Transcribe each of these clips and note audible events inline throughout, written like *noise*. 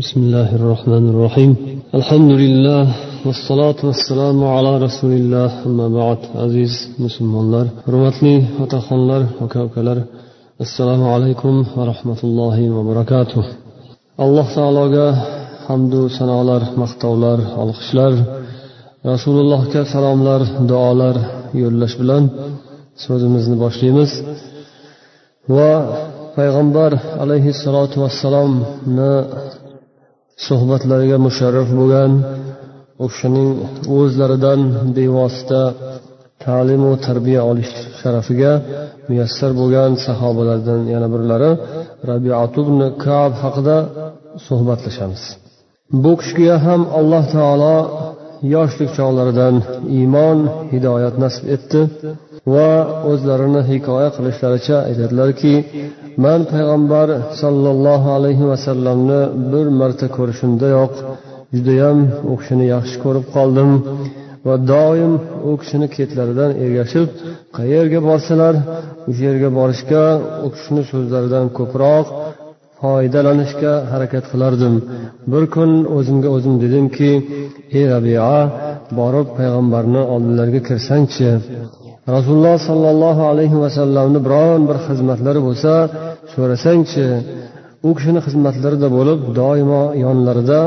بسم الله الرحمن الرحيم الحمد لله والصلاة والسلام على رسول الله أما بعد عزيز مسلمانlar hurmatli otaxonlar aka ukalar assalomu alaykum va rahmatullohi va barakatuh alloh taologa hamdu sanolar maqtovlar olqishlar rasulullohga salomlar duolar yo'llash bilan so'zimizni boshlaymiz va payg'ambar alayhissalotu vassalomni suhbatlariga musharraf bo'lgan u kishining o'zlaridan bevosita ta'limu tarbiya olish sharafiga muyassar bo'lgan sahobalardan yana birlari rabiatubn kab haqida suhbatlashamiz. Bu kishiga ham alloh taolo yoshlik chog'laridan iymon hidoyat nasib etdi va o'zlarini hikoya qilishlaricha aytadilarki man payg'ambar sollallohu alayhi vasallamni bir marta ko'rishimdayoq judayam u kishini yaxshi ko'rib qoldim va doim u kishini ketlaridan ergashib qayerga borsalar o'sha yerga borishga u kishini so'zlaridan ko'proq foydalanishga harakat qilardim. Bir kun o'zimga o'zim dedimki ey rabia borib payg'ambarni oldilariga kirsangchi. Rasululloh sollallohu alayhi vasallamni biron bir xizmatlari bo'lsa so'rasangchi. U kishini xizmatlarida bo'lib doimo yonlarida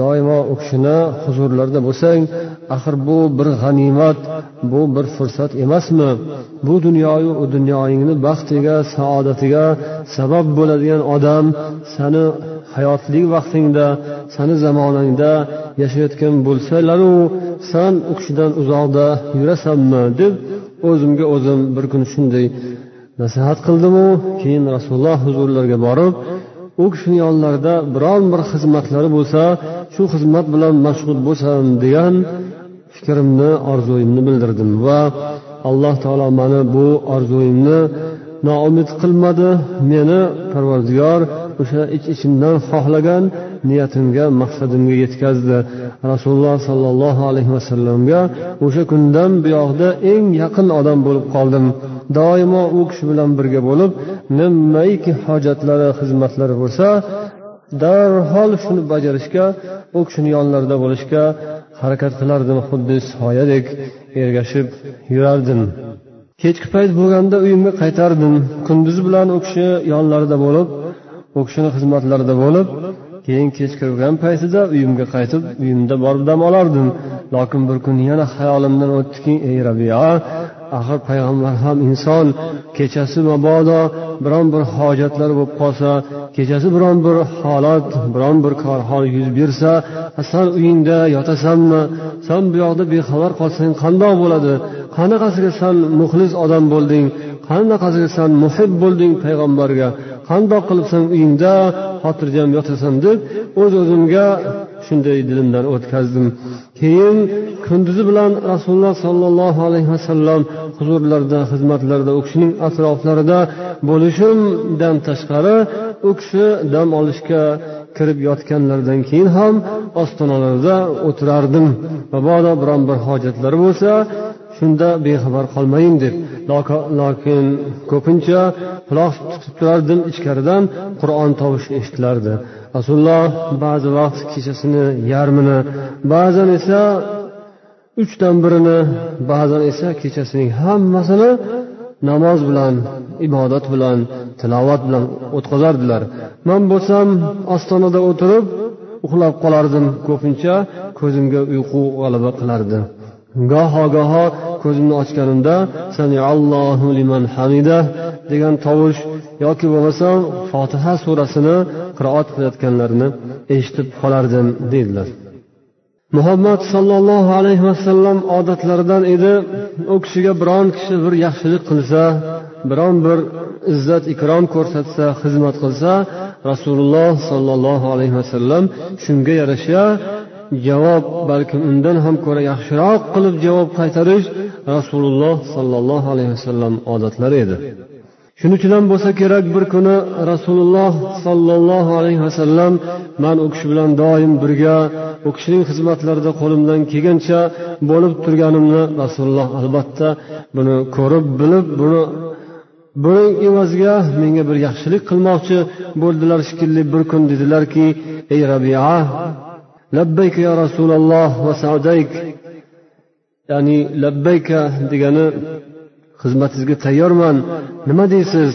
doimo u kishini huzurlarida bo'lsang axir bu bir g'animat bu bir fursat emasmi? Bu dunyoyu u dunyoyingni baxtiga saodatiga sabab bo'ladigan odam sani hayotlik vaqtingda sani zamonangda yashayotgan bo'lsalaru san u kishidan uzoqda yurasanmi? deb o'zimga o'zim bir kun shunday nasihat qildimu. Keyin rasululloh huzurlariga borib u kishini yonlarida biron bir xizmatlari bo'lsa shu xizmat bilan mashg'ul bo'lsam degan fikrimni orzuyimni bildirdim va alloh taolo mani bu orzuyimni noumid qilmadi. Meni parvardigor o'sha ich ichimdan xohlagan niyatimga maqsadimga yetkazdi. Rasululloh sollallohu alayhi vasallamga o'sha kundan buyog'da eng yaqin odam bo'lib qoldim. Doimo u kishi bilan birga bo'lib nimaiki hojatlari xizmatlari bo'lsa darhol shuni bajarishga u kishini yonlarida bo'lishga harakat qilardim xuddi soyadek ergashib yurardim. Kechki payt bo'lganda uyimga qaytardim. Kunduzi bilan u kishi yonlarida bo'lib u kishini xizmatlarida bo'lib keyin kech kirgan paytida uyimga qaytib uyimda borib dam olardim. Lokin bir kun yana xayolimdan o'tdiki ey rabia axir payg'ambar ham inson kechasi mabodo biron bir hojatlar bo'lib qolsa kechasi biron bir holat biron bir korhol yuz bersa san uyingda yotasanmi? San bu yoqda bexabar qolsang qandoq bo'ladi? Qanaqasiga san muxlis odam bo'lding? Qanaqasiga san muhib bo'lding payg'ambarga? Qandoq qilib san uyingda? Xotirjam yotasan deb o'z o'zimga shunday dilimdan o'tkazdim. Keyin kunduzi bilan rasululloh sollallohu alayhi vasallam huzurlarida xizmatlarida u kishining atroflarida bo'lishimdan tashqari u kishi dam olishga kirib yotganlaridan keyin ham ostonalarida o'tirardim. Mabodo biron bir hojatlari bo'lsa shunda bexabar qolmayin deb. Lokin ko'pincha quloq tutib turardim ichkaridan qur'on tovushi eshitilardi. Rasululloh ba'zi vaqt kechasini yarmini ba'zan esa uchdan birini ba'zan esa kechasining hammasini namoz bilan ibodat bilan tilovat bilan o'tkazardilar. Man bo'lsam ostonada o'tirib uxlab qolardim ko'pincha ko'zimga uyqu g'alaba qilardi. Goho goho ko'zimni ochganimda samiallohu liman hamida degan tovush yoki bo'lmasam fotiha surasini qiroat qilayotganlarini eshitib qolardim deydilar. Muhammad sollallohu alayhi vasallam odatlaridan edi u kishiga biron kishi bir yaxshilik qilsa biron bir izzat ikrom ko'rsatsa xizmat qilsa rasululloh sollallohu alayhi vasallam shunga yarasha javob balkim undan ham ko'ra yaxshiroq qilib javob qaytarish rasululloh sollallohu alayhi vasallam odatlari edi. Shuning uchun ham bo'lsa kerak bir kuni rasululloh sollallohu alayhi vasallam man u kishi bilan doim birga u kishining xizmatlarida qo'limdan kelgancha bo'lib turganimni rasululloh albatta buni ko'rib bilib buni buning evaziga menga bir yaxshilik qilmoqchi bo'ldilar shekilli bir kun dedilarki ey rabia labbayka ya rasululloh va sadayk ya'ni labbayka degani xizmatingizga tayyorman. Nima deysiz?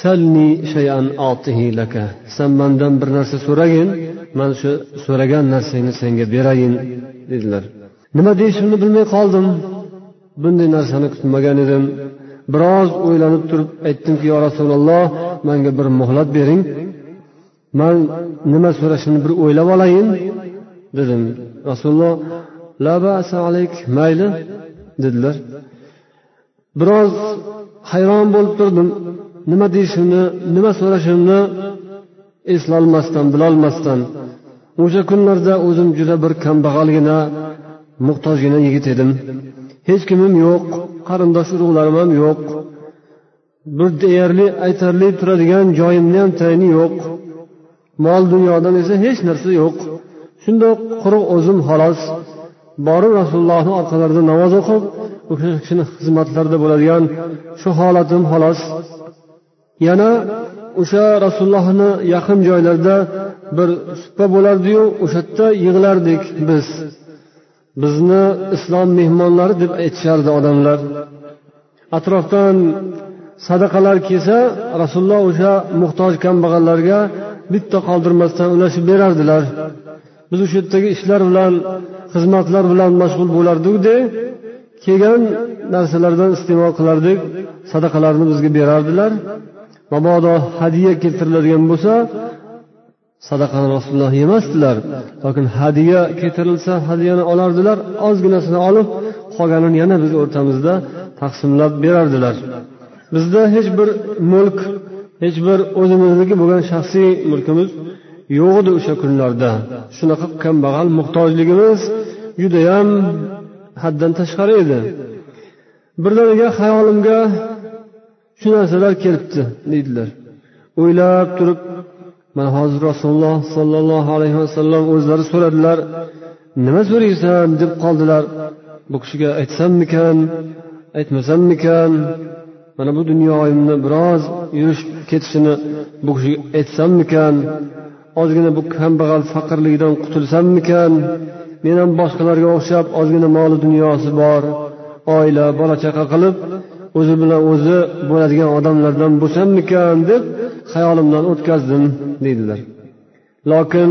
Salni shayan laka. San mandan bir narsa so'ragin man shu so'ragan narsangni senga berayin dedilar. Nima deyishimni bilmay qoldim. Bunday narsani kutmagan edim. Biroz o'ylanib turib aytdimki yo rasululloh manga bir muhlat bering. Man nima so'rashimni bir o'ylab olayin dedim. Rasululloh la ba'sa alayk mayli dedilar. Biroz hayron bo'lib turdim. Nima deyishimni nima so'rashimni eslolmasdan bilolmasdan. O'sha kunlarda o'zim juda bir kambag'algina muhtojgina yigit edim. Hech kimim yo'q qarindosh urug'larim ham yo'q. Bir deyarli aytarli turadigan joyimni ham tayini yo'q. Mol dunyodan esa hech narsa yo'q. Shundoq quruq o'zim xolos. Borib rasulullohni orqalarida namoz o'qib u kishini xizmatlarida bo'ladigan shu holatim xolos. Yana o'sha rasulullohni yaqin joylarida bir supa bo'lardiyu o'sha yerda yig'lardik biz. Bizni islom mehmonlari deb aytishardi odamlar. Atrofdan sadaqalar kelsa rasululloh o'sha muhtoj kambag'allarga bitta qoldirmasdan ulashib berardilar. Biz o'sha yerdagi ishlar bilan xizmatlar bilan mashg'ul bo'lardikda kelgan narsalardan iste'mol qilardik sadaqalarni bizga berardilar. Mabodo hadya keltiriladigan bo'lsa sadaqani rasululloh yemasdilar. Lokin hadya keltirilsa hadyani olardilar. Ozginasini olib qolganini yana biz o'rtamizda taqsimlab berardilar. Bizda hech bir mulk hech bir o'zimizniki bo'lgan shaxsiy mulkimiz yo'q edi o'sha kunlarda. Shunaqa kambag'al muhtojligimiz judayam haddan tashqari edi. Birdaniga xayolimga shu narsalar kelibdi deydilar. O'ylab turib mana hozir rasululloh sollallohu alayhi vasallam o'zlari so'radilar nima so'raysan? deb qoldilar. Bu kishiga aytsammikan aytmasammikan mana bu dunyoyimni biroz yurish ketishini bu kishiga aytsammikan ozgina bu kambag'al faqirligidan qutulsammikan men ham boshqalarga o'xshab ozgina moli dunyosi bor oila bola chaqa qilib o'zi bilan o'zi bo'ladigan odamlardan bo'lsammikan deb xayolimdan o'tkazdim deydilar. Lokin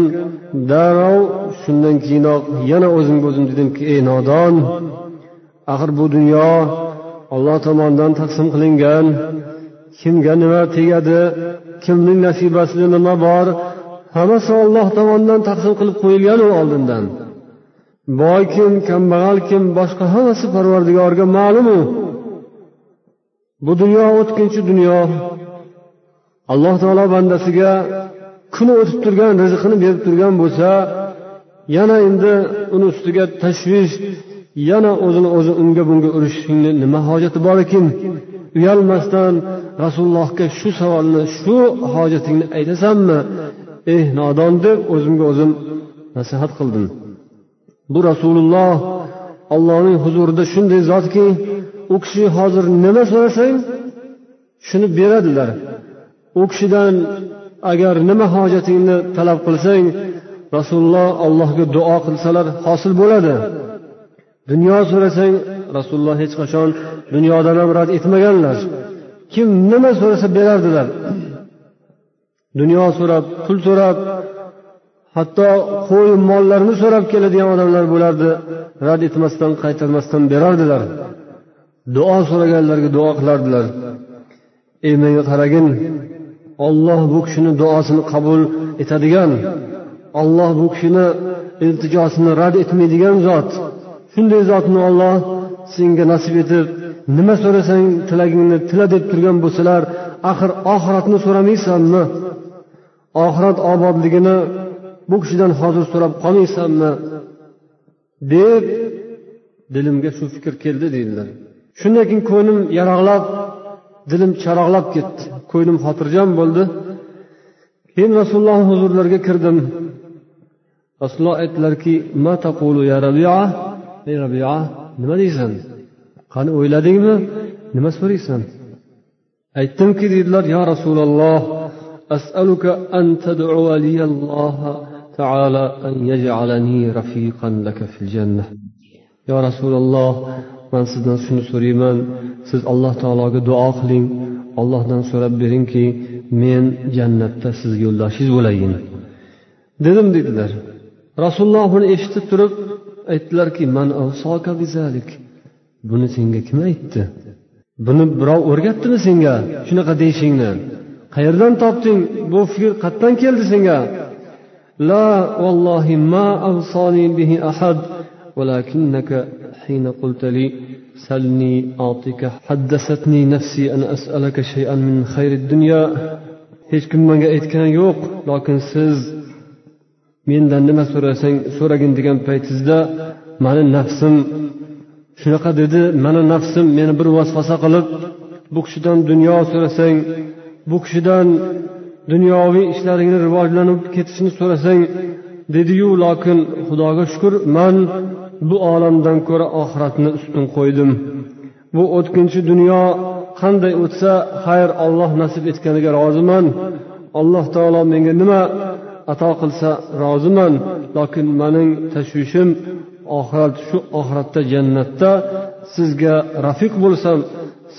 darrov shundan keyinoq yana o'zimga o'zim dedimki ey nodon axir bu dunyo olloh tomonidan taqsim qilingan kimga nima tegadi kimning nasibasida nima bor hammasi olloh tomonidan taqsim qilib qo'yilgan u oldindan. Boy kim kambag'al kim boshqa hammasi parvardigorga ma'lumu bu dunyo o'tkinchi dunyo. Alloh taolo bandasiga kuni o'tib turgan rizqini berib turgan bo'lsa yana endi uni ustiga tashvish yana o'zini o'zi unga bunga urishishingni nima hojati bor ekan? Uyalmasdan rasulullohga shu savolni shu hojatingni aytasanmi? Ey nodon deb o'zimga o'zim nasihat qildim. Bu rasululloh allohning huzurida shunday zotki u kishi hozir nima so'rasang shuni beradilar. U kishidan agar nima hojatingni talab qilsang rasululloh allohga duo qilsalar hosil bo'ladi. Dunyo so'rasang rasululloh hech qachon dunyodan ham rad etmaganlar. Kim nima so'rasa berardilar. Dunyo so'rab pul so'rab hatto qo'y mollarni so'rab keladigan odamlar bo'lardi. Rad etmasdan qaytarmasdan berardilar. Duo so'raganlarga duo qilardilar. Ey menga qaragin olloh bu kishini duosini qabul etadigan olloh bu kishini iltijosini rad etmaydigan zot shunday zotni olloh senga nasib etib nima so'rasang tilagingni tila deb turgan bo'lsalar axir oxiratni so'ramaysanmi oxirat obodligini bu kishidan hozir so'rab qolmaysanmi deb dilimga shu fikr keldi deydilar. Shundan keyin ko'nglim yaroqlab dilim charoqlab ketdi. Ko'nglim xotirjam bo'ldi. Keyin rasululloh huzurlariga kirdim. Rasululloh aytdilarki ya rabia? Ey rabia nima deysan? qani o'yladingmi nima so'raysan aytdimki deydilar yo rasululloh أسألك أن تدعو لي الله تعالى أن يجعلني رفيقا لك في الجنة يا رسول الله man sizdan shuni so'rayman siz alloh taologa duo qiling ollohdan so'rab beringki men jannatda sizga yo'ldoshingiz bo'layin dedim dedilar rasululloh buni eshitib turib aytdilarki man buni senga kim aytdi buni birov o'rgatdimi senga shunaqa deyishingni qayerdan topding bu fikr qayerdan keldi senga la vallohi ma avsoni bihi ahad ولكنك حين قلت لي سلني أعطيك حدثتني نفسي أن أسألك شيئا من خير الدنيا hech kim menga aytgani yo'q lokin siz mendan nima so'rasang so'ragin degan paytingizda mani nafsim shunaqa dedi mani nafsim meni bir vasvasa qilib bu kishidan dunyo so'rasang bu kishidan dunyoviy ishlaringni rivojlanib ketishini so'rasang dediyu lokin xudoga shukur man bu olamdan ko'ra oxiratni ustun qo'ydim. Bu o'tkinchi dunyo qanday o'tsa xayr olloh nasib etganiga roziman. Alloh taolo menga nima ato qilsa roziman lokin mening tashvishim oxirat shu oxiratda jannatda sizga rafiq bo'lsam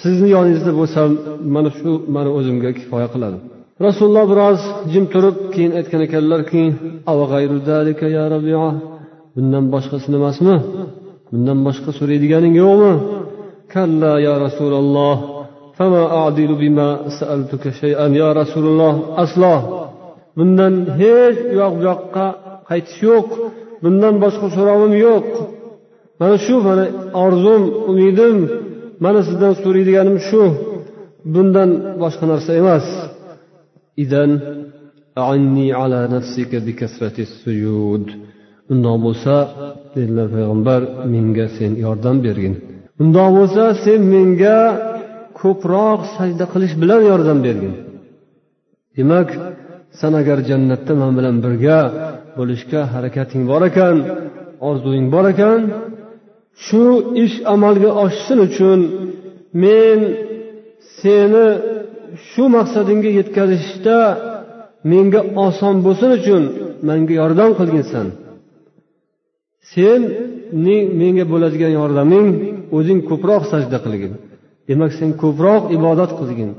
sizni yoningizda bo'lsam mana shu mani o'zimga kifoya qiladi. Rasululloh biroz jim turib keyin aytgan ekanlarki bundan boshqasi nimasmi? Bundan boshqa so'raydiganing yo'qmi? Kalla ya rasululloh ya rasululloh aslo. Bundan hech u yoq bu yoqqa qaytish yo'q. Bundan boshqa so'rovim yo'q. Mana shu mana orzum umidim. Mana sizdan so'raydiganim shu. Bundan boshqa narsa emas. Undoq bo'lsa dedilar payg'ambar menga sen yordam bergin. Undoq bo'lsa sen menga ko'proq sajda qilish bilan yordam bergin. Demak san agar jannatda man bilan birga bo'lishga harakating bor ekan orzuing bor ekan shu ish amalga oshsin uchun men seni shu maqsadingga yetkazishda menga oson bo'lsin uchun menga yordam qilginsan. Sening menga bo'ladigan yordaming o'zing ko'proq sajda qilgin. Demak sen ko'proq ibodat qilgin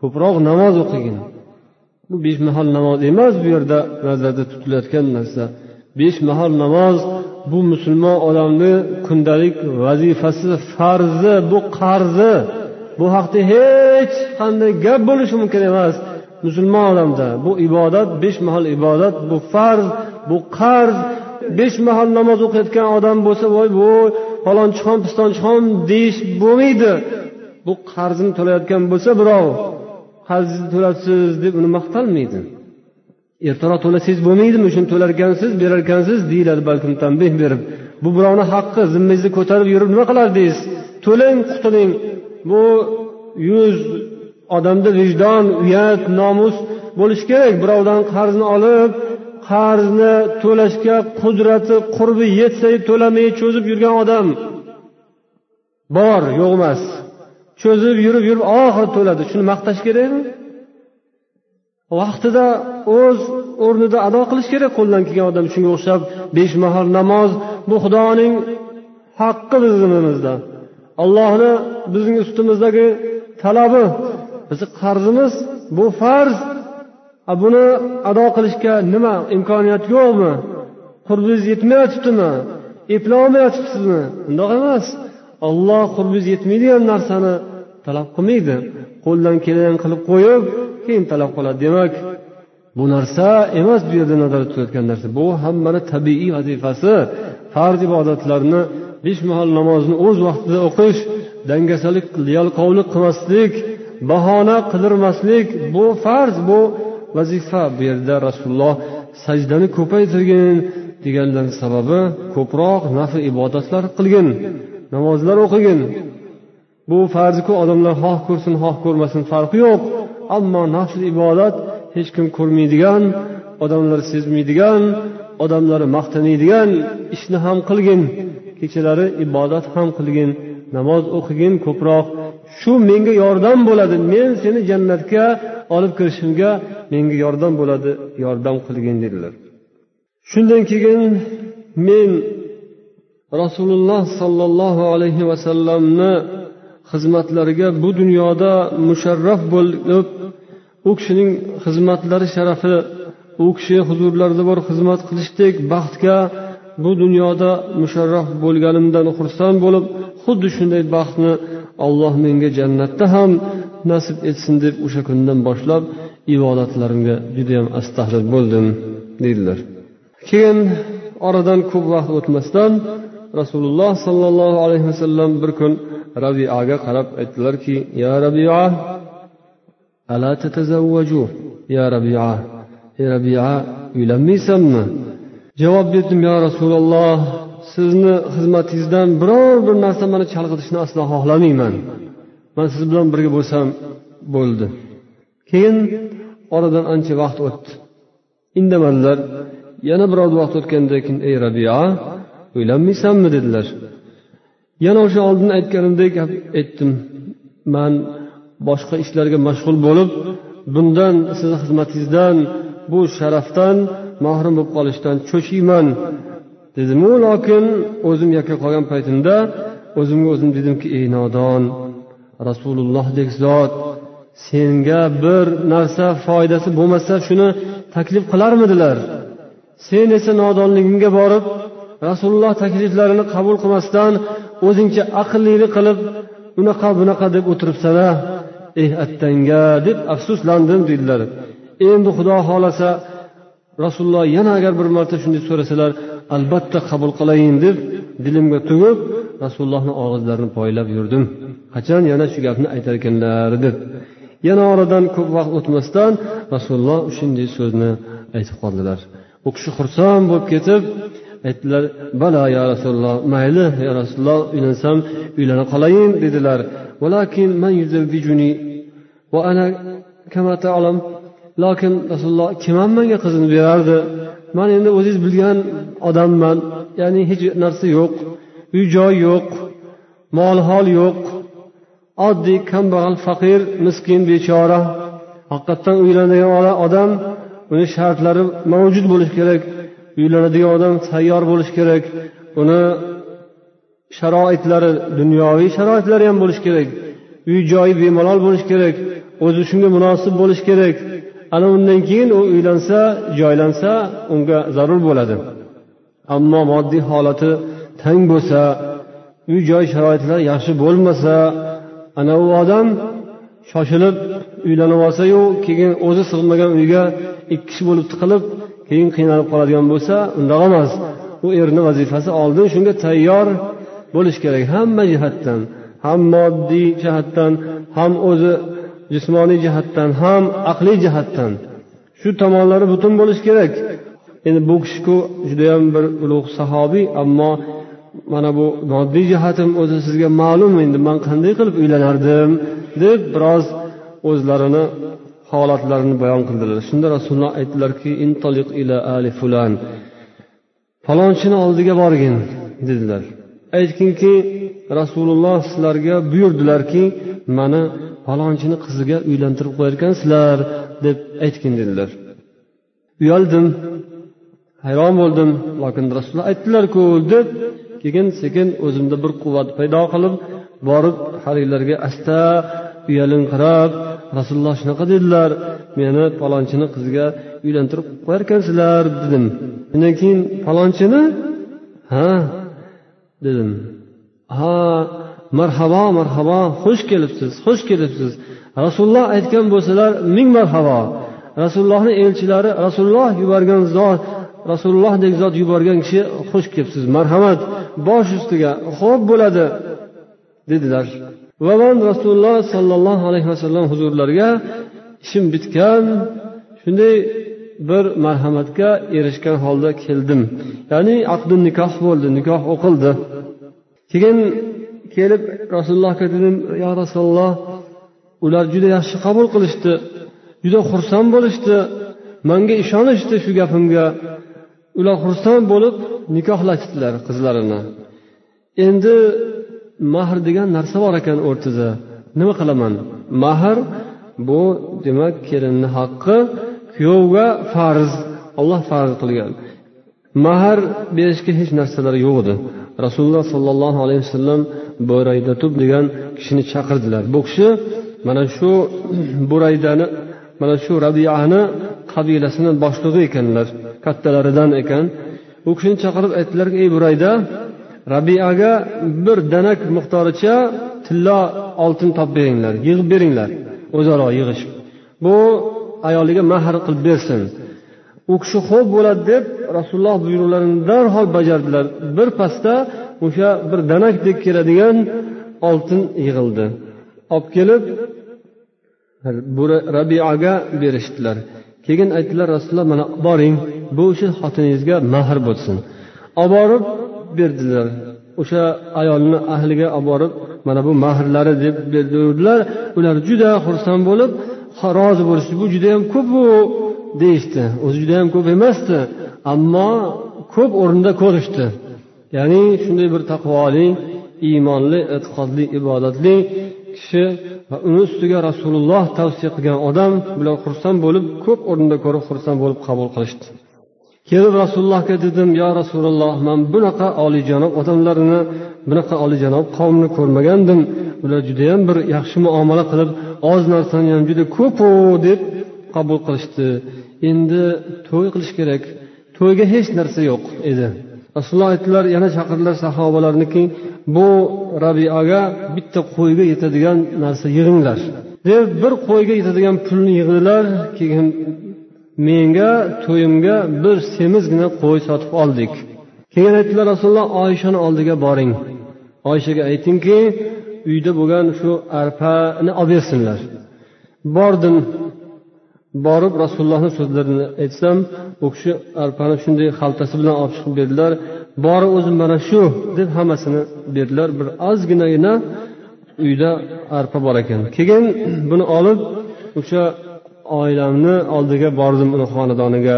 ko'proq namoz o'qigin. Bu besh mahal namoz emas bu yerda nazarda tutilayotgan narsa. Besh mahal namoz bu musulmon odamni kundalik vazifasi farzi bu qarzi bu haqda hech qanday gap bo'lishi mumkin emas. Musulmon odamda bu ibodat besh mahal ibodat bu farz bu qarz besh mahal namoz o'qiyotgan odam bo'lsa voy voy falonchixon pistonchixon deyish bo'lmaydi. Bu qarzini to'layotgan bo'lsa birov qarzingizni to'labsiz deb uni maqtalmaydi. Ertaroq to'lasangiz bo'lmaydimi? Shuni to'larkansiz berarkansiz deyiladi balkim tanbeh berib. Bu birovni haqqi zimmangizni ko'tarib yurib nima qilardingiz? To'lang qutuling bu yuz odamda vijdon uyat nomus bo'lishi kerak. Birovdan qarzni olib qarzni to'lashga qudrati qurbi yetsa to'lamay cho'zib yurgan odam bor yo'q emas. Cho'zib yurib yurib oxiri to'ladi. Shuni maqtash kerakmi vaqtida o'z o'rnida ado qilish kerak qo'ldan kelgan odam. Shunga o'xshab besh mahal namoz bu xudoning haqqi bizni allohni bizning ustimizdagi talabi bizni qarzimiz bu farz. Buni ado qilishga nima imkoniyat yo'qmi? Qurbingiz yetmayotibdimi? Eplolmayotibsizmi? Undoq emas. Olloh qurbingiz yetmaydigan narsani talab qilmaydi. Qo'ldan kelgan qilib qo'yib keyin talab qiladi. Demak bu narsa emas bu yerda nazarda tutayotgan narsa. Bu hammani tabiiy vazifasi. Farz ibodatlarni besh mahal namozni o'z vaqtida o'qish dangasalik yalqovlik qilmaslik bahona qidirmaslik bu farz bu vazifa. Bu yerda rasululloh sajdani ko'paytirgin deganlar sababi ko'proq nafl ibodatlar qilgin. Namozlar o'qigin. Bu farziku odamlar xoh ko'rsin xoh ko'rmasin farqi yo'q. Ammo nafl ibodat hech kim ko'rmaydigan odamlar sezmaydigan odamlar maqtanadigan ishni ham qilgin kechalari ibodat ham qilgin namoz o'qigin ko'proq. Shu menga yordam bo'ladi men seni jannatga olib kirishimga menga yordam bo'ladi yordam qilgin dedilar. Shundan keyin men rasululloh sollallohu alayhi vasallamni xizmatlariga bu dunyoda musharraf bo'lib u kishining xizmatlari sharafi u kishi huzurlarida borib xizmat qilishdek baxtga bu dunyoda musharraf bo'lganimdan xursand bo'lib xuddi shunday baxtni alloh menga jannatda ham nasib etsin deb o'sha kundan boshlab ibodatlarimga judayam astahlil bo'ldim deydilar. Keyin oradan ko'p vaqt o'tmasdan rasululloh sollallohu alayhi vasallam bir kun rabiaga qarab aytdilarki ya rabia ala tatazavvaju ya rabia ey rabia uylanmaysanmi? Javob berdim yo rasululloh sizni xizmatingizdan biror bir narsa mani chalg'itishni aslo xohlamayman. Man siz bilan birga bo'lsam bo'ldi. Keyin oradan ancha vaqt o'tdi. Indamadilar. Yana biroz vaqt o'tgandan keyin ey rabia o'ylanmaysanmi dedilar. Yana o'sha oldin aytganimdek aytdim. Man boshqa ishlarga mashg'ul bo'lib bundan sizni xizmatingizdan bu sharafdan mahrum bo'lib qolishdan cho'chiyman dedimu lokin o'zim yakka qolgan paytimda o'zimga o'zim dedimki ey nodon rasulullohdek zot senga bir narsa foydasi bo'lmasa shuni taklif qilarmidilar. Sen esa nodonligingga borib rasululloh takliflarini qabul qilmasdan o'zingcha aqllilik qilib unaqa bunaqa deb o'tiribsana a ey attanga deb afsuslandim dedilar endi xudo xohlasa rasululloh yana agar bir marta shunday so'rasalar albatta qabul qilayin deb dilimga tugib rasulullohni og'izlarini poylab yurdim. Qachon yana shu gapni aytar ekanlar deb. Yana oradan ko'p vaqt o'tmasdan rasululloh shunday so'zni aytib qoldilar. U kishi xursand bo'lib ketib aytdilar bala yo rasululloh mayli ya rasululloh uylansam uylana qolayin dedilar. Lokin rasululloh kim ham menga qizini berardi? Man endi o'zingiz bilgan odamman ya'ni hech narsa yo'q uy joy yo'q mol hol yo'q oddiy kambag'al faqir miskin bechora haqiqatdan uylanadigan odam uni shartlari mavjud bo'lishi kerak. Uylanadigan odam tayyor bo'lishi kerak. Uni sharoitlari dunyoviy sharoitlari ham bo'lishi kerak. Uy joyi bemalol bo'lishi kerak. O'zi shunga munosib bo'lishi kerak. Ana undan keyin u uylansa joylansa unga zarur bo'ladi. Ammo moddiy holati tang bo'lsa uy joy sharoitlari yaxshi bo'lmasa ana u odam shoshilib uylanib olsayu keyin o'zi sig'magan uyga ikki kishi bo'lib tiqilib keyin qiynalib qoladigan bo'lsa undoq emas. U erni vazifasi oldin shunga tayyor bo'lishi kerak. Hamma jihatdan ham moddiy jihatdan ham o'zi jismoniy jihatdan ham aqliy jihatdan. Shu tomonlari butun bo'lishi kerak. Endi bu kishiku judayam bir ulug' sahobiy ammo mana bu moddiy jihatim o'zi sizga ma'lum. Endi man qanday qilib uylanardim deb biroz o'zlarini holatlarini bayon qildilar. Shunda rasululloh aytdilarki intoliq ila ali fulan. Falonchini oldiga borgin dedilar. Aytginki rasululloh sizlarga buyurdilarki mani falonchini qiziga uylantirib qo'yarkansizlar deb aytgin dedilar. Uyaldim hayron bo'ldim lokin rasululloh aytdilarku deb keyin sekin o'zimda bir quvvat paydo qilib borib haligilarga asta uyalinqirab rasululloh shunaqa dedilar meni palonchini qiziga uylantirib qo'yarkansizlar dedim. Undan keyin falonchini ha? dedim. Ha marhabo marhabo xush kelibsiz xush kelibsiz. Rasululloh aytgan bo'lsalar ming marhabo rasulullohni elchilari rasululloh yuborgan zot rasulullohdek zot yuborgan kishi xush kelibsiz marhamat. Bosh ustiga xo'p bo'ladi dedilar. Va man rasululloh sollallohu alayhi vasallam huzurlariga ishim bitgan shunday bir marhamatga erishgan holda keldim. Ya'ni aqdi nikoh bo'ldi nikoh o'qildi. Keyin kelib rasulullohga dedim yo rasululloh ular juda yaxshi qabul qilishdi juda xursand bo'lishdi manga ishonishdi shu gapimga. Ular xursand bo'lib nikohlashdilar qizlarini. Endi mahr degan narsa bor ekan o'rtada. Nima qilaman? Mahr bu demak kelinni haqqi kuyovga farz olloh farz qilgan. Mahr berishga hech narsalar yo'q edi. Rasululloh sollallohu alayhi vasallam buraydatub degan kishini chaqirdilar. Bu kishi mana shu *clears throat* buraydani mana shu rabiani qabilasini boshlig'i ekanlar kattalaridan ekan. U kishini chaqirib aytdilarki ey burayda rabiaga bir danak miqdoricha tillo oltin topib beringlar yig'ib beringlar o'zaro yig'ishib bu ayoliga mahr qilib bersin. U kishi ho'p bo'ladi deb rasululloh buyruqlarini darhol bajardilar. Birpasda o'sha bir danakdek keladigan oltin yig'ildi. Olib kelib rabiaga berishdilar. Keyin aytdilar rasululloh mana boring bu o'sha xotiningizga mahr bo'lsin. Olib borib berdilar. O'sha ayolni ahliga olib borib mana bu mahrlari deb berdilar. Ular juda xursand bo'lib rozi bo'lishdi bu judayam ko'pu deyishdi. O'zi judayam ko'p emasdi ammo ko'p o'rinda ko'rishdi. Ya'ni shunday bir taqvoli iymonli e'tiqodli ibodatli kishi va uni ustiga rasululloh tavsiya qilgan odam bular xursand bo'lib ko'p o'rinda ko'rib xursand bo'lib qabul qilishdi. Kelib rasulullohga dedim yo rasululloh man bunaqa oliyjanob odamlarni bunaqa oliyjanob qavmni ko'rmagandim. Ular judayam bir yaxshi muomala qilib oz narsani ham juda ko'pu deb qabul qilishdi. Endi to'y qilish kerak. To'yga hech narsa yo'q edi. Rasululloh aytdilar yana chaqirdilar sahobalarniki bu rabiaga bitta qo'yga yetadigan narsa yig'inglar deb bir qo'yga yetadigan pulni yig'dilar keyin menga to'yimga bir semizgina qo'y sotib oldik. Keyin aytdilar rasululloh oyishani oldiga boring. Oyshaga aytingki uyda bo'lgan shu arpani olib bersinlar. Bordim. Borib rasulullohni so'zlarini aytsam u kishi arpani shunday xaltasi bilan olib chiqib berdilar. Bori o'zi mana shu deb hammasini berdilar. Bir ozginagina uyda arpa bor ekan. Keyin buni olib o'sha oilamni oldiga bordim uni xonadoniga.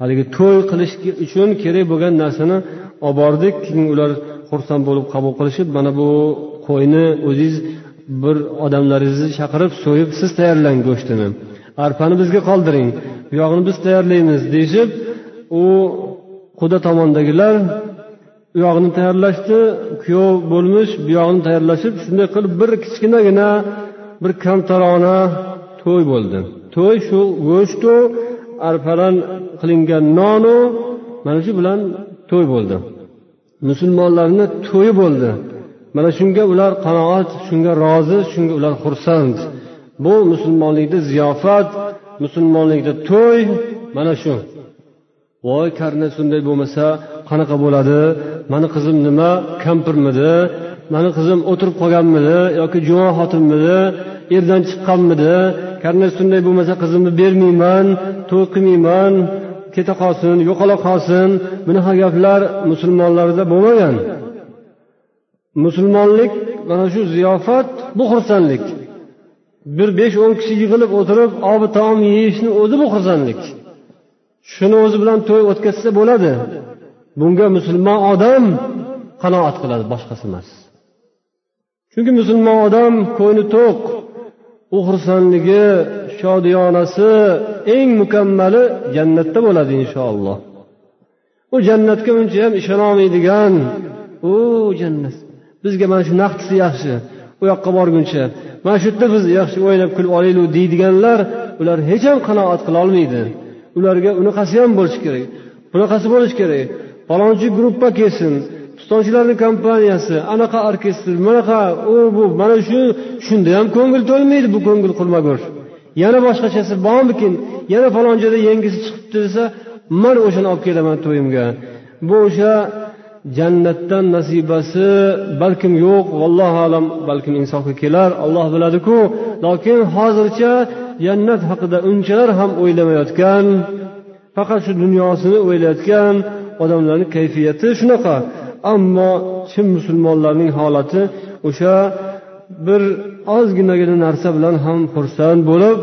Haligi to'y qilish uchun kerak bo'lgan narsani olib bordik. Keyin ular xursand bo'lib qabul qilishib mana bu qo'yni o'zingiz bir odamlaringizni chaqirib so'yib siz tayyorlang go'shtini. Arpani bizga qoldiring bu yog'ini biz tayyorlaymiz deyishib u quda tomondagilar u yog'ini tayyorlashdi. Kuyov bo'lmish bu yog'ini tayyorlashib shunday qilib bir kichkinagina bir kamtarona to'y bo'ldi. To'y shu go'shtu arpadan qilingan nonu mana shu bilan to'y bo'ldi. Musulmonlarni to'yi bo'ldi. Mana shunga ular qanoat shunga rozi shunga ular xursand. Bu musulmonlikda ziyofat musulmonlikda to'y mana shu. Voy karna shunday bo'lmasa qanaqa bo'ladi? Mani qizim nima? Kampirmidi? Mani qizim o'tirib qolganmidi yoki juvon xotinmidi? Erdan chiqqanmidi? Karna shunday bo'lmasa qizimni bermayman to'y qilmayman keta qolsin yo'qola qolsin. Bunaqa gaplar musulmonlarda bo'lmagan. Musulmonlik mana shu ziyofat bu xursandlik. Bir besh o'n kishi yig'ilib o'tirib obi taom yeyishni o'zi bu xursandlik. Shuni o'zi bilan to'y o'tkazsa bo'ladi. Bunga musulmon odam qanoat qiladi boshqasi emas. Chunki musulmon odam ko'ngli to'q. U xursandligi shodiyonasi eng mukammali jannatda bo'ladi inshaalloh. U jannatga uncha ham ishonolmaydigan u jannat. Bizga mana shu naqdisi yaxshi u yoqqa borguncha. Mana shu yerda biz yaxshi o'ynab kulib olaylik deydiganlar ular hech ham qanoat qilolmaydi ularga unaqasi ham bo'lishi kerak bunaqasi bo'lishi kerak. Falonchi gruppa kelsin pistonchilarni kompaniyasi anaqa orkestr bunaqa u bu mana shu shunda ham ko'ngil to'lmaydi bu ko'ngil qurmagur yana boshqachasi bormikin? Yana falon joyda yangisi chiqibdi desa man o'shani olib kelaman to'yimga. Bu o'sha jannatdan nasibasi balkim yo'q vallohu alam balkim insofga kelar olloh biladiku. Lokin hozircha jannat haqida unchalar ham o'ylamayotgan faqat shu dunyosini o'ylayotgan odamlarni kayfiyati shunaqa. Ammo chin musulmonlarning holati o'sha bir ozginagina narsa bilan ham xursand bo'lib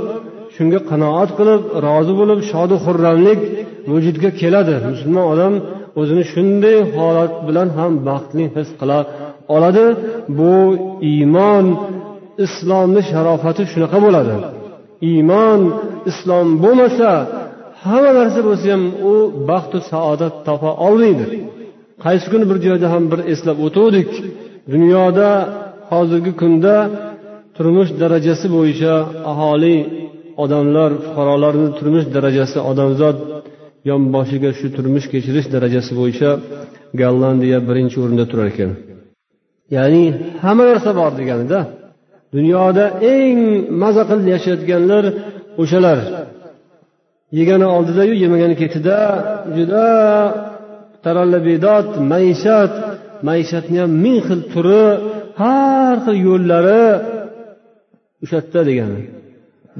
shunga qanoat qilib rozi bo'lib shodu xurramlik vujudga keladi. Musulmon odam o'zini shunday holat bilan ham baxtli his qila oladi. Bu iymon islomni sharofati shunaqa bo'ladi. Iymon islom bo'lmasa hamma narsa bo'lsa ham u baxtu saodat topa olmaydi. Qaysi kuni bir joyda ham bir eslab o'tuvdik. Dunyoda hozirgi kunda turmush darajasi bo'yicha aholi odamlar fuqarolarni turmush darajasi odamzod yonboshiga shu turmush kechirish darajasi bo'yicha gollandiya birinchi o'rinda turar ekan. Ya'ni hamma narsa bor deganida dunyoda eng maza qilib yashayotganlar o'shalar. Yegani oldidayu yemagani ketida juda tarallabidot maishat. Maishatni ham ming xil turi har xil yo'llari o'sha yerda degani.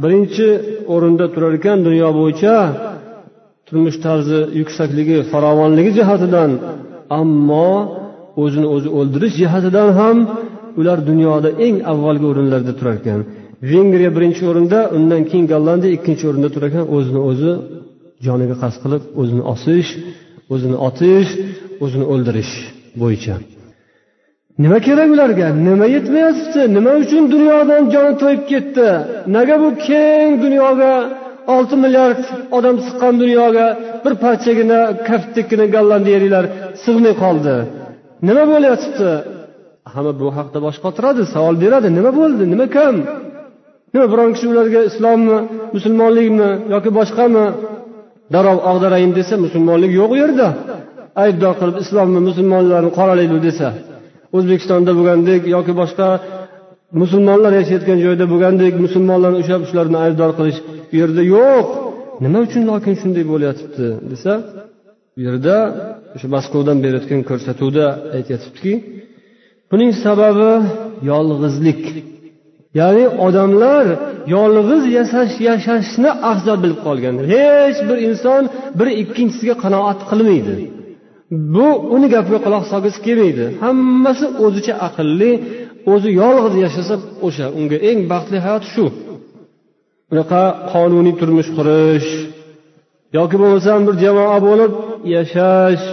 Birinchi o'rinda turar ekan dunyo bo'yicha turmush tarzi yuksakligi farovonligi jihatidan. Ammo o'zini o'zi o'ldirish jihatidan ham ular dunyoda eng avvalgi o'rinlarda turar ekan. Vengriya birinchi o'rinda undan keyin gollandiya ikkinchi o'rinda turar ekan. O'zini o'zi joniga qasd qilib o'zini osish o'zini otish o'zini o'ldirish bo'yicha. Nima kerak ularga? Nima yetmayapti? Nima uchun dunyodan joni to'yib ketdi? Nega bu keng dunyoga olti milliard odam siqqan dunyoga bir parchagina kaftdekkina gollandiyaliklar sig'may qoldi. Nima bo'lyapti? Hamma bu haqda bosh qotiradi savol beradi. Nima bo'ldi? Nima kam? Nima biron kishi ularga islommi musulmonlikmi yoki boshqami? Darrov ag'darayin desa musulmonlik yo'q u yerda. Aybdor qilib islomni musulmonlarni qoralaydi desa. O'zbekistonda bo'lgandek yoki boshqa musulmonlar yashayotgan joyda bo'lgandek musulmonlarni ushlab shularni aybdor qilish u yerda yo'q. Nima uchun lokin shunday bo'layotibdi desa bu yerda o'sha maskovdan berayotgan ko'rsatuvda aytyotibdiki buning sababi yolg'izlik. Ya'ni odamlar yolg'iz yashash yashashni afzal bilib qolgan. Hech bir inson bir ikkinchisiga qanoat qilmaydi. Bu uni gapiga quloq solgisi kelmaydi. Hammasi o'zicha aqlli o'zi yolg'iz yashasa o'sha unga eng baxtli hayot shu. Unaqa qonuniy turmush qurish yoki bo'lmasam bir jamoa bo'lib yashash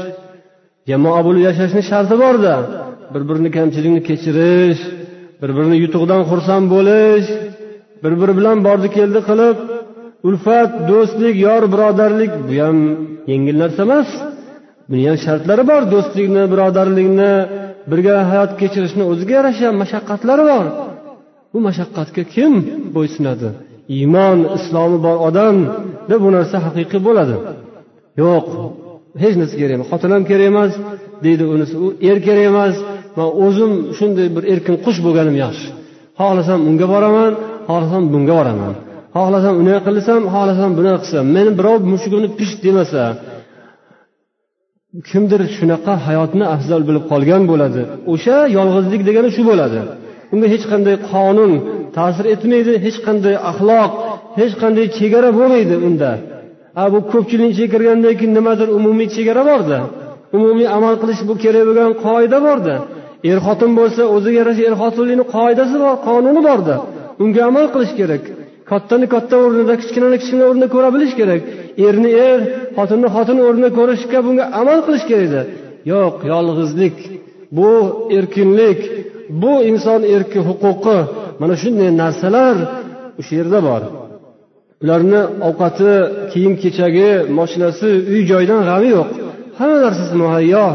jamoa bo'lib yashashni sharti borda. Bir birini kamchiligini kechirish bir birini yutug'idan xursand bo'lish bir biri bilan bordi keldi qilib ulfat do'stlik yor birodarlik bu ham yengil narsa emas. Buni ham shartlari bor do'stlikni birodarlikni birga hayot kechirishni o'ziga yarasha mashaqqatlari bor. Bu mashaqqatga kim bo'ysunadi iymon islomi bor odamda bu narsa haqiqiy bo'ladi. Yo'q hech narsa kerak emas xotin ham kerak emas deydi unisi u er kerak emas. Man o'zim shunday bir erkin qush bo'lganim yaxshi. Xohlasam unga boraman xohlasam bunga boraman. Xohlasam unday qilsam xohlasam bunday qilsam. Meni birov mushugimni pisht demasa kimdir shunaqa hayotni afzal bilib qolgan bo'ladi. O'sha yolg'izlik degani shu bo'ladi. Unga hech qanday qonun ta'sir etmaydi hech qanday axloq hech qanday chegara bo'lmaydi unda. A bu ko'pchilik ichiga kirgandan keyin nimadir umumiy chegara borda. Umumiy amal qilish bu kerak bo'lgan qoida borda. Er xotin bo'lsa o'ziga yarasha er xotinlikni qoidasi bor qonuni borda. Unga amal qilish kerak. Kattani katta o'rnida kichkinani kichkina o'rnida ko'ra bilish kerak. Erni er xotinni xotin o'rnida ko'rishga bunga amal qilish kerak edi yo'q yolg'izlik bu erkinlik bu inson erki huquqi. Mana shunday narsalar o'sha yerda bor. Ularni ovqati kiyim kechagi moshinasi uy joydan g'ami yo'q. Hamma narsasi muhayyo.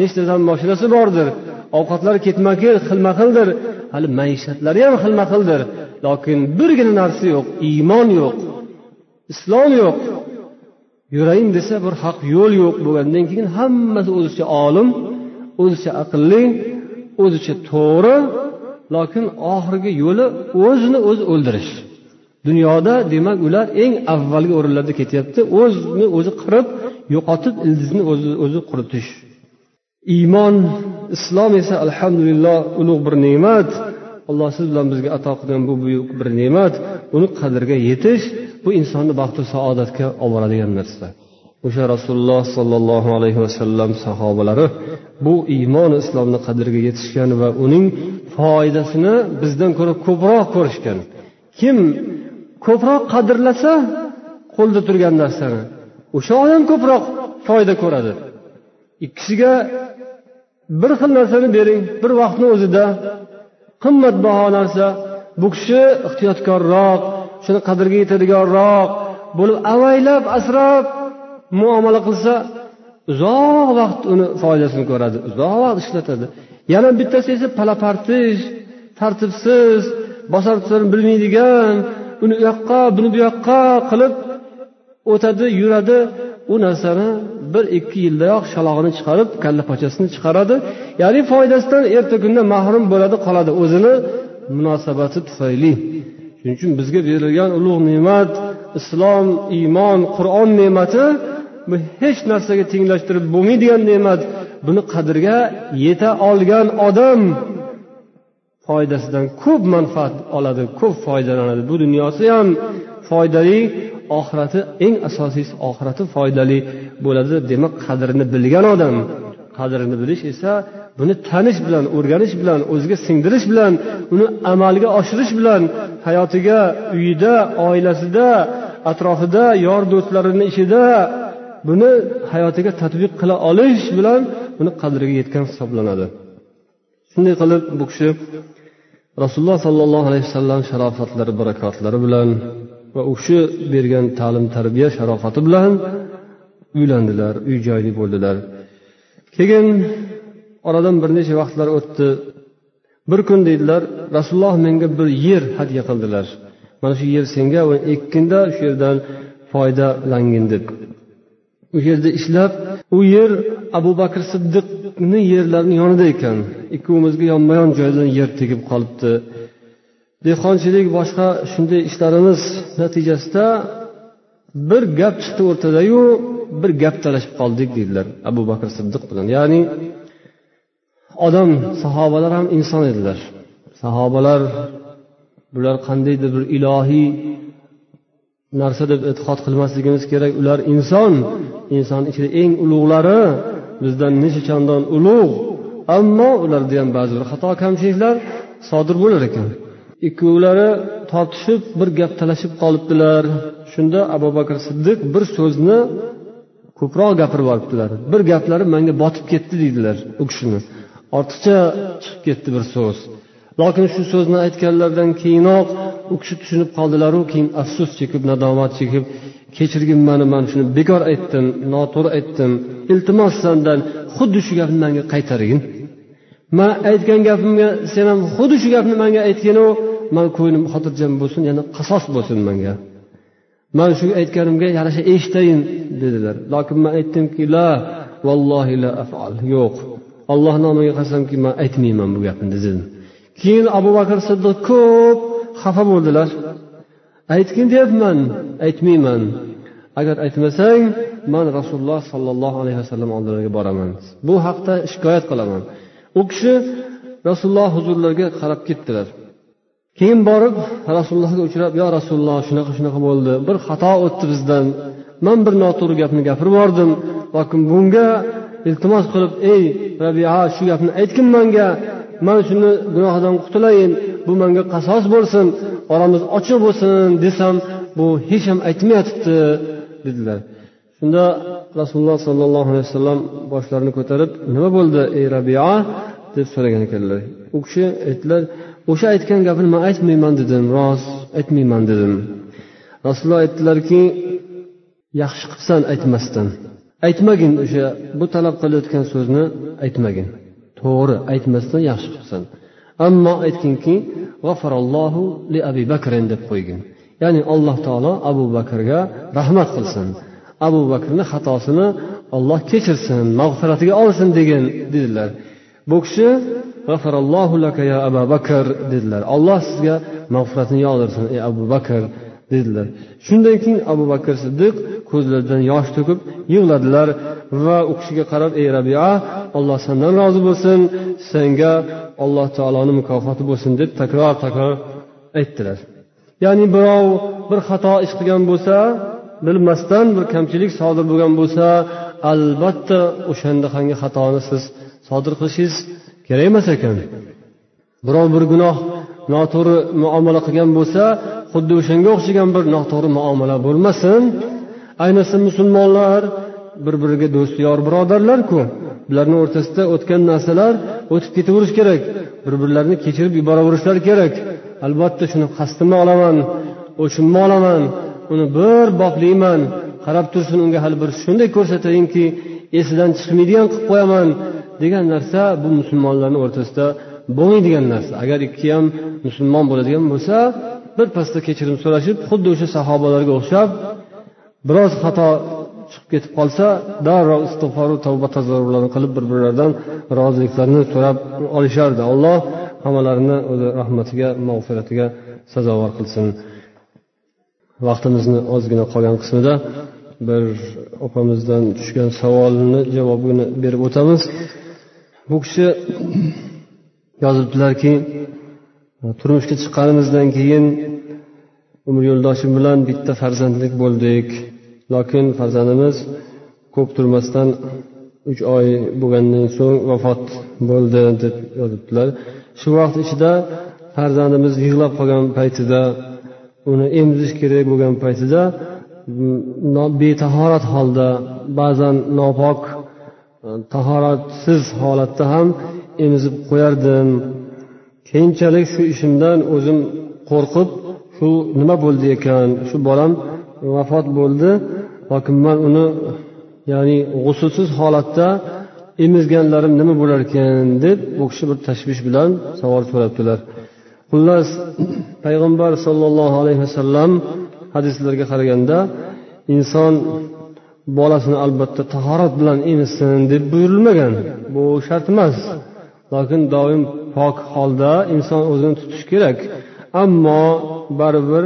Nechtadan moshinasi bordir? Ovqatlari ketma ket xilma xildir hali maishatlari ham xilma xildir lokin birgina narsa yo'q iymon yo'q islom yo'q. Yurayin desa bir haq yo'l yo'q bo'lgandan keyin hammasi o'zicha olim o'zicha aqlli o'zicha to'g'ri lokin oxirgi yo'li o'zini o'zi o'ldirish. Dunyoda demak ular eng avvalgi o'rinlarda ketyapti o'zini o'zi qirib yo'qotib ildizni o'zi o'zi quritish. Iymon islom esa alhamdulillah ulug' bir ne'mat. Alloh siz bilan bizga ato qilgan bu buyuk bir ne'mat. Uni qadriga yetish bu insonni baxtu saodatga olib boradigan narsa. O'sha rasululloh sollallohu alayhi vasallam sahobalari bu iymon islomni qadriga yetishgan va uning foydasini bizdan ko'ra ko'proq ko'rishgan. Kim ko'proq qadrlasa qo'lda turgan narsani o'sha odam ko'proq foyda ko'radi. Ikkisiga bir xil narsani bering bir vaqtni o'zida. Qimmatbaho narsa. Bu kishi ehtiyotkorroq shuni qadriga yetadiganroq bo'lib avaylab asrab muomala qilsa uzoq vaqt uni foydasini ko'radi uzoq vaqt ishlatadi. Yana bittasi esa palapartish tartibsiz bosar tusarini bilmaydigan uni u yoqqa buni bu yoqqa qilib o'tadi yuradi. U narsani bir ikki yildayoq shalog'ini chiqarib kalla pochasini chiqaradi. Ya'ni foydasidan erta kunda mahrum bo'ladi qoladi o'zini. Munosabati tufayli. Shuning uchun bizga berilgan ulug' ne'mat islom iymon qur'on ne'mati bu hech narsaga tenglashtirib bo'lmaydigan ne'mat. Buni qadriga yeta olgan odam foydasidan ko'p manfaat oladi ko'p foydalanadi. Bu dunyosi ham foydali oxirati eng asosiysi oxirati foydali bo'ladi demak qadrini bilgan odam. Qadrini bilish esa buni tanish bilan o'rganish bilan o'ziga singdirish bilan uni amalga oshirish bilan hayotiga uyida oilasida atrofida yor do'stlarini ishida buni hayotiga tadbiq qila olish bilan buni qadriga yetgan hisoblanadi. Shunday qilib bu kishi rasululloh sollallohu alayhi vasallam sharofatlari barakotlari bilan va u kishi bergan ta'lim tarbiya sharofati bilan uylandilar uy joyli bo'ldilar. Keyin oradan bir necha vaqtlar o'tdi. Bir kun deydilar rasululloh menga bir yer hadya qildilar. Mana shu yer senga va ekkinda shu yerdan foydalangin deb. U yerda ishlab u yer abu bakr siddiqni yerlarini yonida ekan. Ikkovimizga yonma yon joydan yer tegib qolibdi. Dehqonchilik boshqa shunday ishlarimiz natijasida bir gap chiqdi o'rtadayu bir gap talashib qoldik deydilar abu bakr siddiq bilan. Ya'ni odam sahobalar ham inson edilar. Sahobalar bular qandaydir bir ilohiy narsa deb e'tiqod qilmasligimiz kerak. Ular inson inson ichida eng ulug'lari bizdan necha chandon ulug' ammo ularda ham ba'zi bir xato kamchiliklar sodir bo'lar ekan. Ikkovlari tortishib bir gap talashib qolibdilar. Shunda abu bakr siddiq bir so'zni ko'proq gapirib yuboribdilar bir gaplari manga botib ketdi deydilar u kishini. Ortiqcha chiqib ketdi bir so'z. Lokin shu so'zni aytganlaridan keyinoq u kishi tushunib qoldilaru keyin afsus chekib nadomat chekib kechirgin mani man shuni bekor aytdim noto'g'ri aytdim. Iltimos sandan xuddi shu gapni manga qaytargin. Man aytgan gapimga sen ham xuddi shu gapni manga aytginu man ko'nglim xotirjam bo'lsin yana qasos bo'lsin manga. Man shu aytganimga yarasha eshitayin dedilar. Lokin man aytdimki la vallohi la afal yo'q. Alloh nomiga qasamki man aytmayman bu gapni dedim. Keyin abu bakr siddiq ko'p xafa bo'ldilar. Aytgin deyapman aytmayman. Agar aytmasang man rasululloh sollallohu alayhi vasallam oldilariga boraman. Bu haqda shikoyat qilaman. U kishi rasululloh huzurlariga qarab ketdilar. Keyin borib rasulullohga uchrab yo rasululloh shunaqa shunaqa bo'ldi. Bir xato o'tdi bizdan. Man bir noto'g'ri gapni gapirib yubordim. Lokin bunga iltimos qilib ey rabia shu gapni aytgin manga. Man shuni gunohidan qutulayin. Bu manga qasos bo'lsin. Oramiz ochiq bo'lsin desam bu hech ham aytmayotibdi dedilar. Shunda rasululloh sollallohu alayhi vasallam boshlarini ko'tarib nima bo'ldi ey rabia? deb so'ragan ekanlar. U kishi aytdilar o'sha aytgan gapni man aytmayman dedim rost aytmayman dedim. Rasululloh aytdilarki yaxshi qilibsan aytmasdan. Aytmagin o'sha bu talab qilayotgan so'zni aytmagin. To'g'ri aytmasdan yaxshi qilibsan. Ammo aytginki g'afarallohu li abi bakrin deb qo'ygin. Ya'ni alloh taolo abu bakrga rahmat qilsin. Abu bakrni xatosini olloh kechirsin mag'firatiga olsin degan dedilar. Bu kishi ya abu bakr dedilar. Olloh sizga mag'firatini yog'dirsin ey abu bakr dedilar. Shundan keyin abu bakr siddiq ko'zlaridan yosh to'kib yig'ladilar va u kishiga qarab ey rabia alloh sendan rozi bo'lsin senga alloh taoloni mukofoti bo'lsin deb takror takror aytdilar. Ya'ni birov bir xato ish qilgan bo'lsa bilmasdan bir kamchilik sodir bo'lgan bo'lsa albatta o'shandaqangi xatoni siz sodir qilishingiz kerak emas ekan. Birov bir gunoh noto'g'ri muomala qilgan bo'lsa xuddi o'shanga o'xshagan bir noto'g'ri muomala bo'lmasin. Ayniqsa musulmonlar bir biriga do'st yor birodarlarku bularni o'rtasida o'tgan narsalar o'tib ketaverishi kerak bir birlarini kechirib yuboraverishlari kerak. Albatta shuni qasdimni olaman o'shimni olaman. Uni bir boplayman qarab tursin unga hali bir shunday ko'rsatayinki esidan chiqmaydigan qilib qo'yaman degan narsa bu musulmonlarni o'rtasida bo'lmaydigan narsa. Agar ikki ham musulmon bo'ladigan bo'lsa birpasda kechirim so'rashib xuddi o'sha sahobalarga o'xshab biroz xato chiqib ketib qolsa darrov istig'foru tavba tazarrurlarni qilib bir birlaridan roziliklarini so'rab olishardi. Alloh hammalarini o'zi rahmatiga mag'firatiga sazovor qilsin. Vaqtimizni ozgina qolgan qismida bir opamizdan tushgan savolni javobini berib o'tamiz. Bu kishi yozibdilarki turmushga chiqqanimizdan keyin umr yo'ldoshim bilan bitta farzandlik bo'ldik. Lokin farzandimiz ko'p turmasdan uch oy bo'lgandan so'ng vafot bo'ldi deb yozibdilar. Shu vaqt ichida farzandimiz yig'lab qolgan paytida uni emizish kerak bo'lgan paytida betahorat holda ba'zan nopok e, tahoratsiz holatda ham emizib qo'yardim. Keyinchalik shu ishimdan o'zim qo'rqib shu nima bo'ldi ekan shu bolam vafot bo'ldi lokin man uni ya'ni g'usulsiz holatda emizganlarim nima bo'lar ekan deb u kishi bir tashvish bilan savol so'rabdilar. Xullas payg'ambar sollallohu alayhi vasallam hadislarga qaraganda inson bolasini albatta tahorat bilan emizsin deb buyurilmagan. Bu shart emas. Lokin doim pok holda inson o'zini tutish kerak. Ammo baribir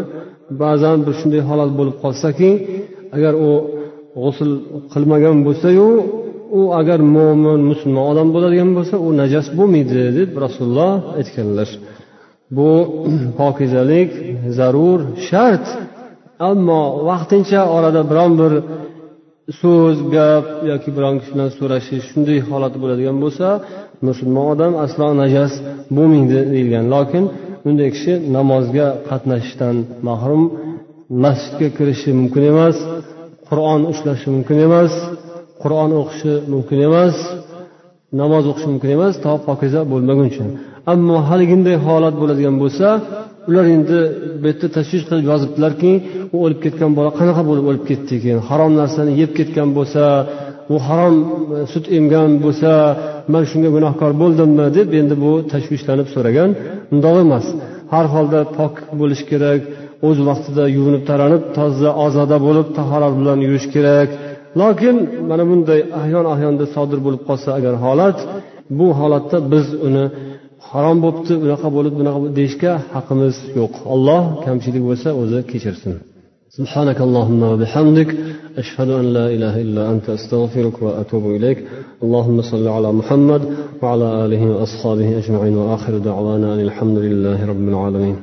ba'zan bir shunday holat bo'lib qolsaki agar u g'usul qilmagan bo'lsayu u agar mo'min musulmon odam bo'ladigan bo'lsa u najas bo'lmaydi deb rasululloh aytganlar. Bu *clears throat* pokizalik zarur shart. Ammo vaqtincha orada biron bir so'z gap yoki biron kishi bilan so'rashish shunday holat bo'ladigan bo'lsa musulmon odam aslo najas bo'lmaydi deyilgan. Lokin unday kishi namozga qatnashishdan mahrum masjidga kirishi mumkin emas qur'on ushlashi mumkin emas qur'on o'qishi mumkin emas namoz o'qishi mumkin emas to pokiza bo'lmaguncha ammo haliginday holat bo'ladigan bo'lsa ular endi bu yerda tashvish qilib yozibdilarki u o'lib ketgan bola qanaqa bo'lib o'lib ketdi ekan? Harom narsani yeb ketgan bo'lsa u harom e, sut emgan bo'lsa man shunga gunohkor bo'ldimmi? deb endi bu tashvishlanib so'ragan undoq emas. Har holda pok bo'lish kerak o'z vaqtida yuvinib taranib toza ozoda bo'lib tahorat bilan yurish kerak. Lokin mana bunday ahyon ahyonda sodir bo'lib qolsa agar holat bu holatda biz uni harom bo'libdi unaqa bo'lib bunaqa deyishga haqqimiz yo'q olloh kamchilik bo'lsa o'zi kechirsin سبحانك اللهم وبحمدك أشهد أن لا إله إلا أنت أستغفرك وأتوب إليك اللهم صل على محمد وعلى آله وأصحابه أجمعين وآخر دعوانا أن الحمد لله رب العالمين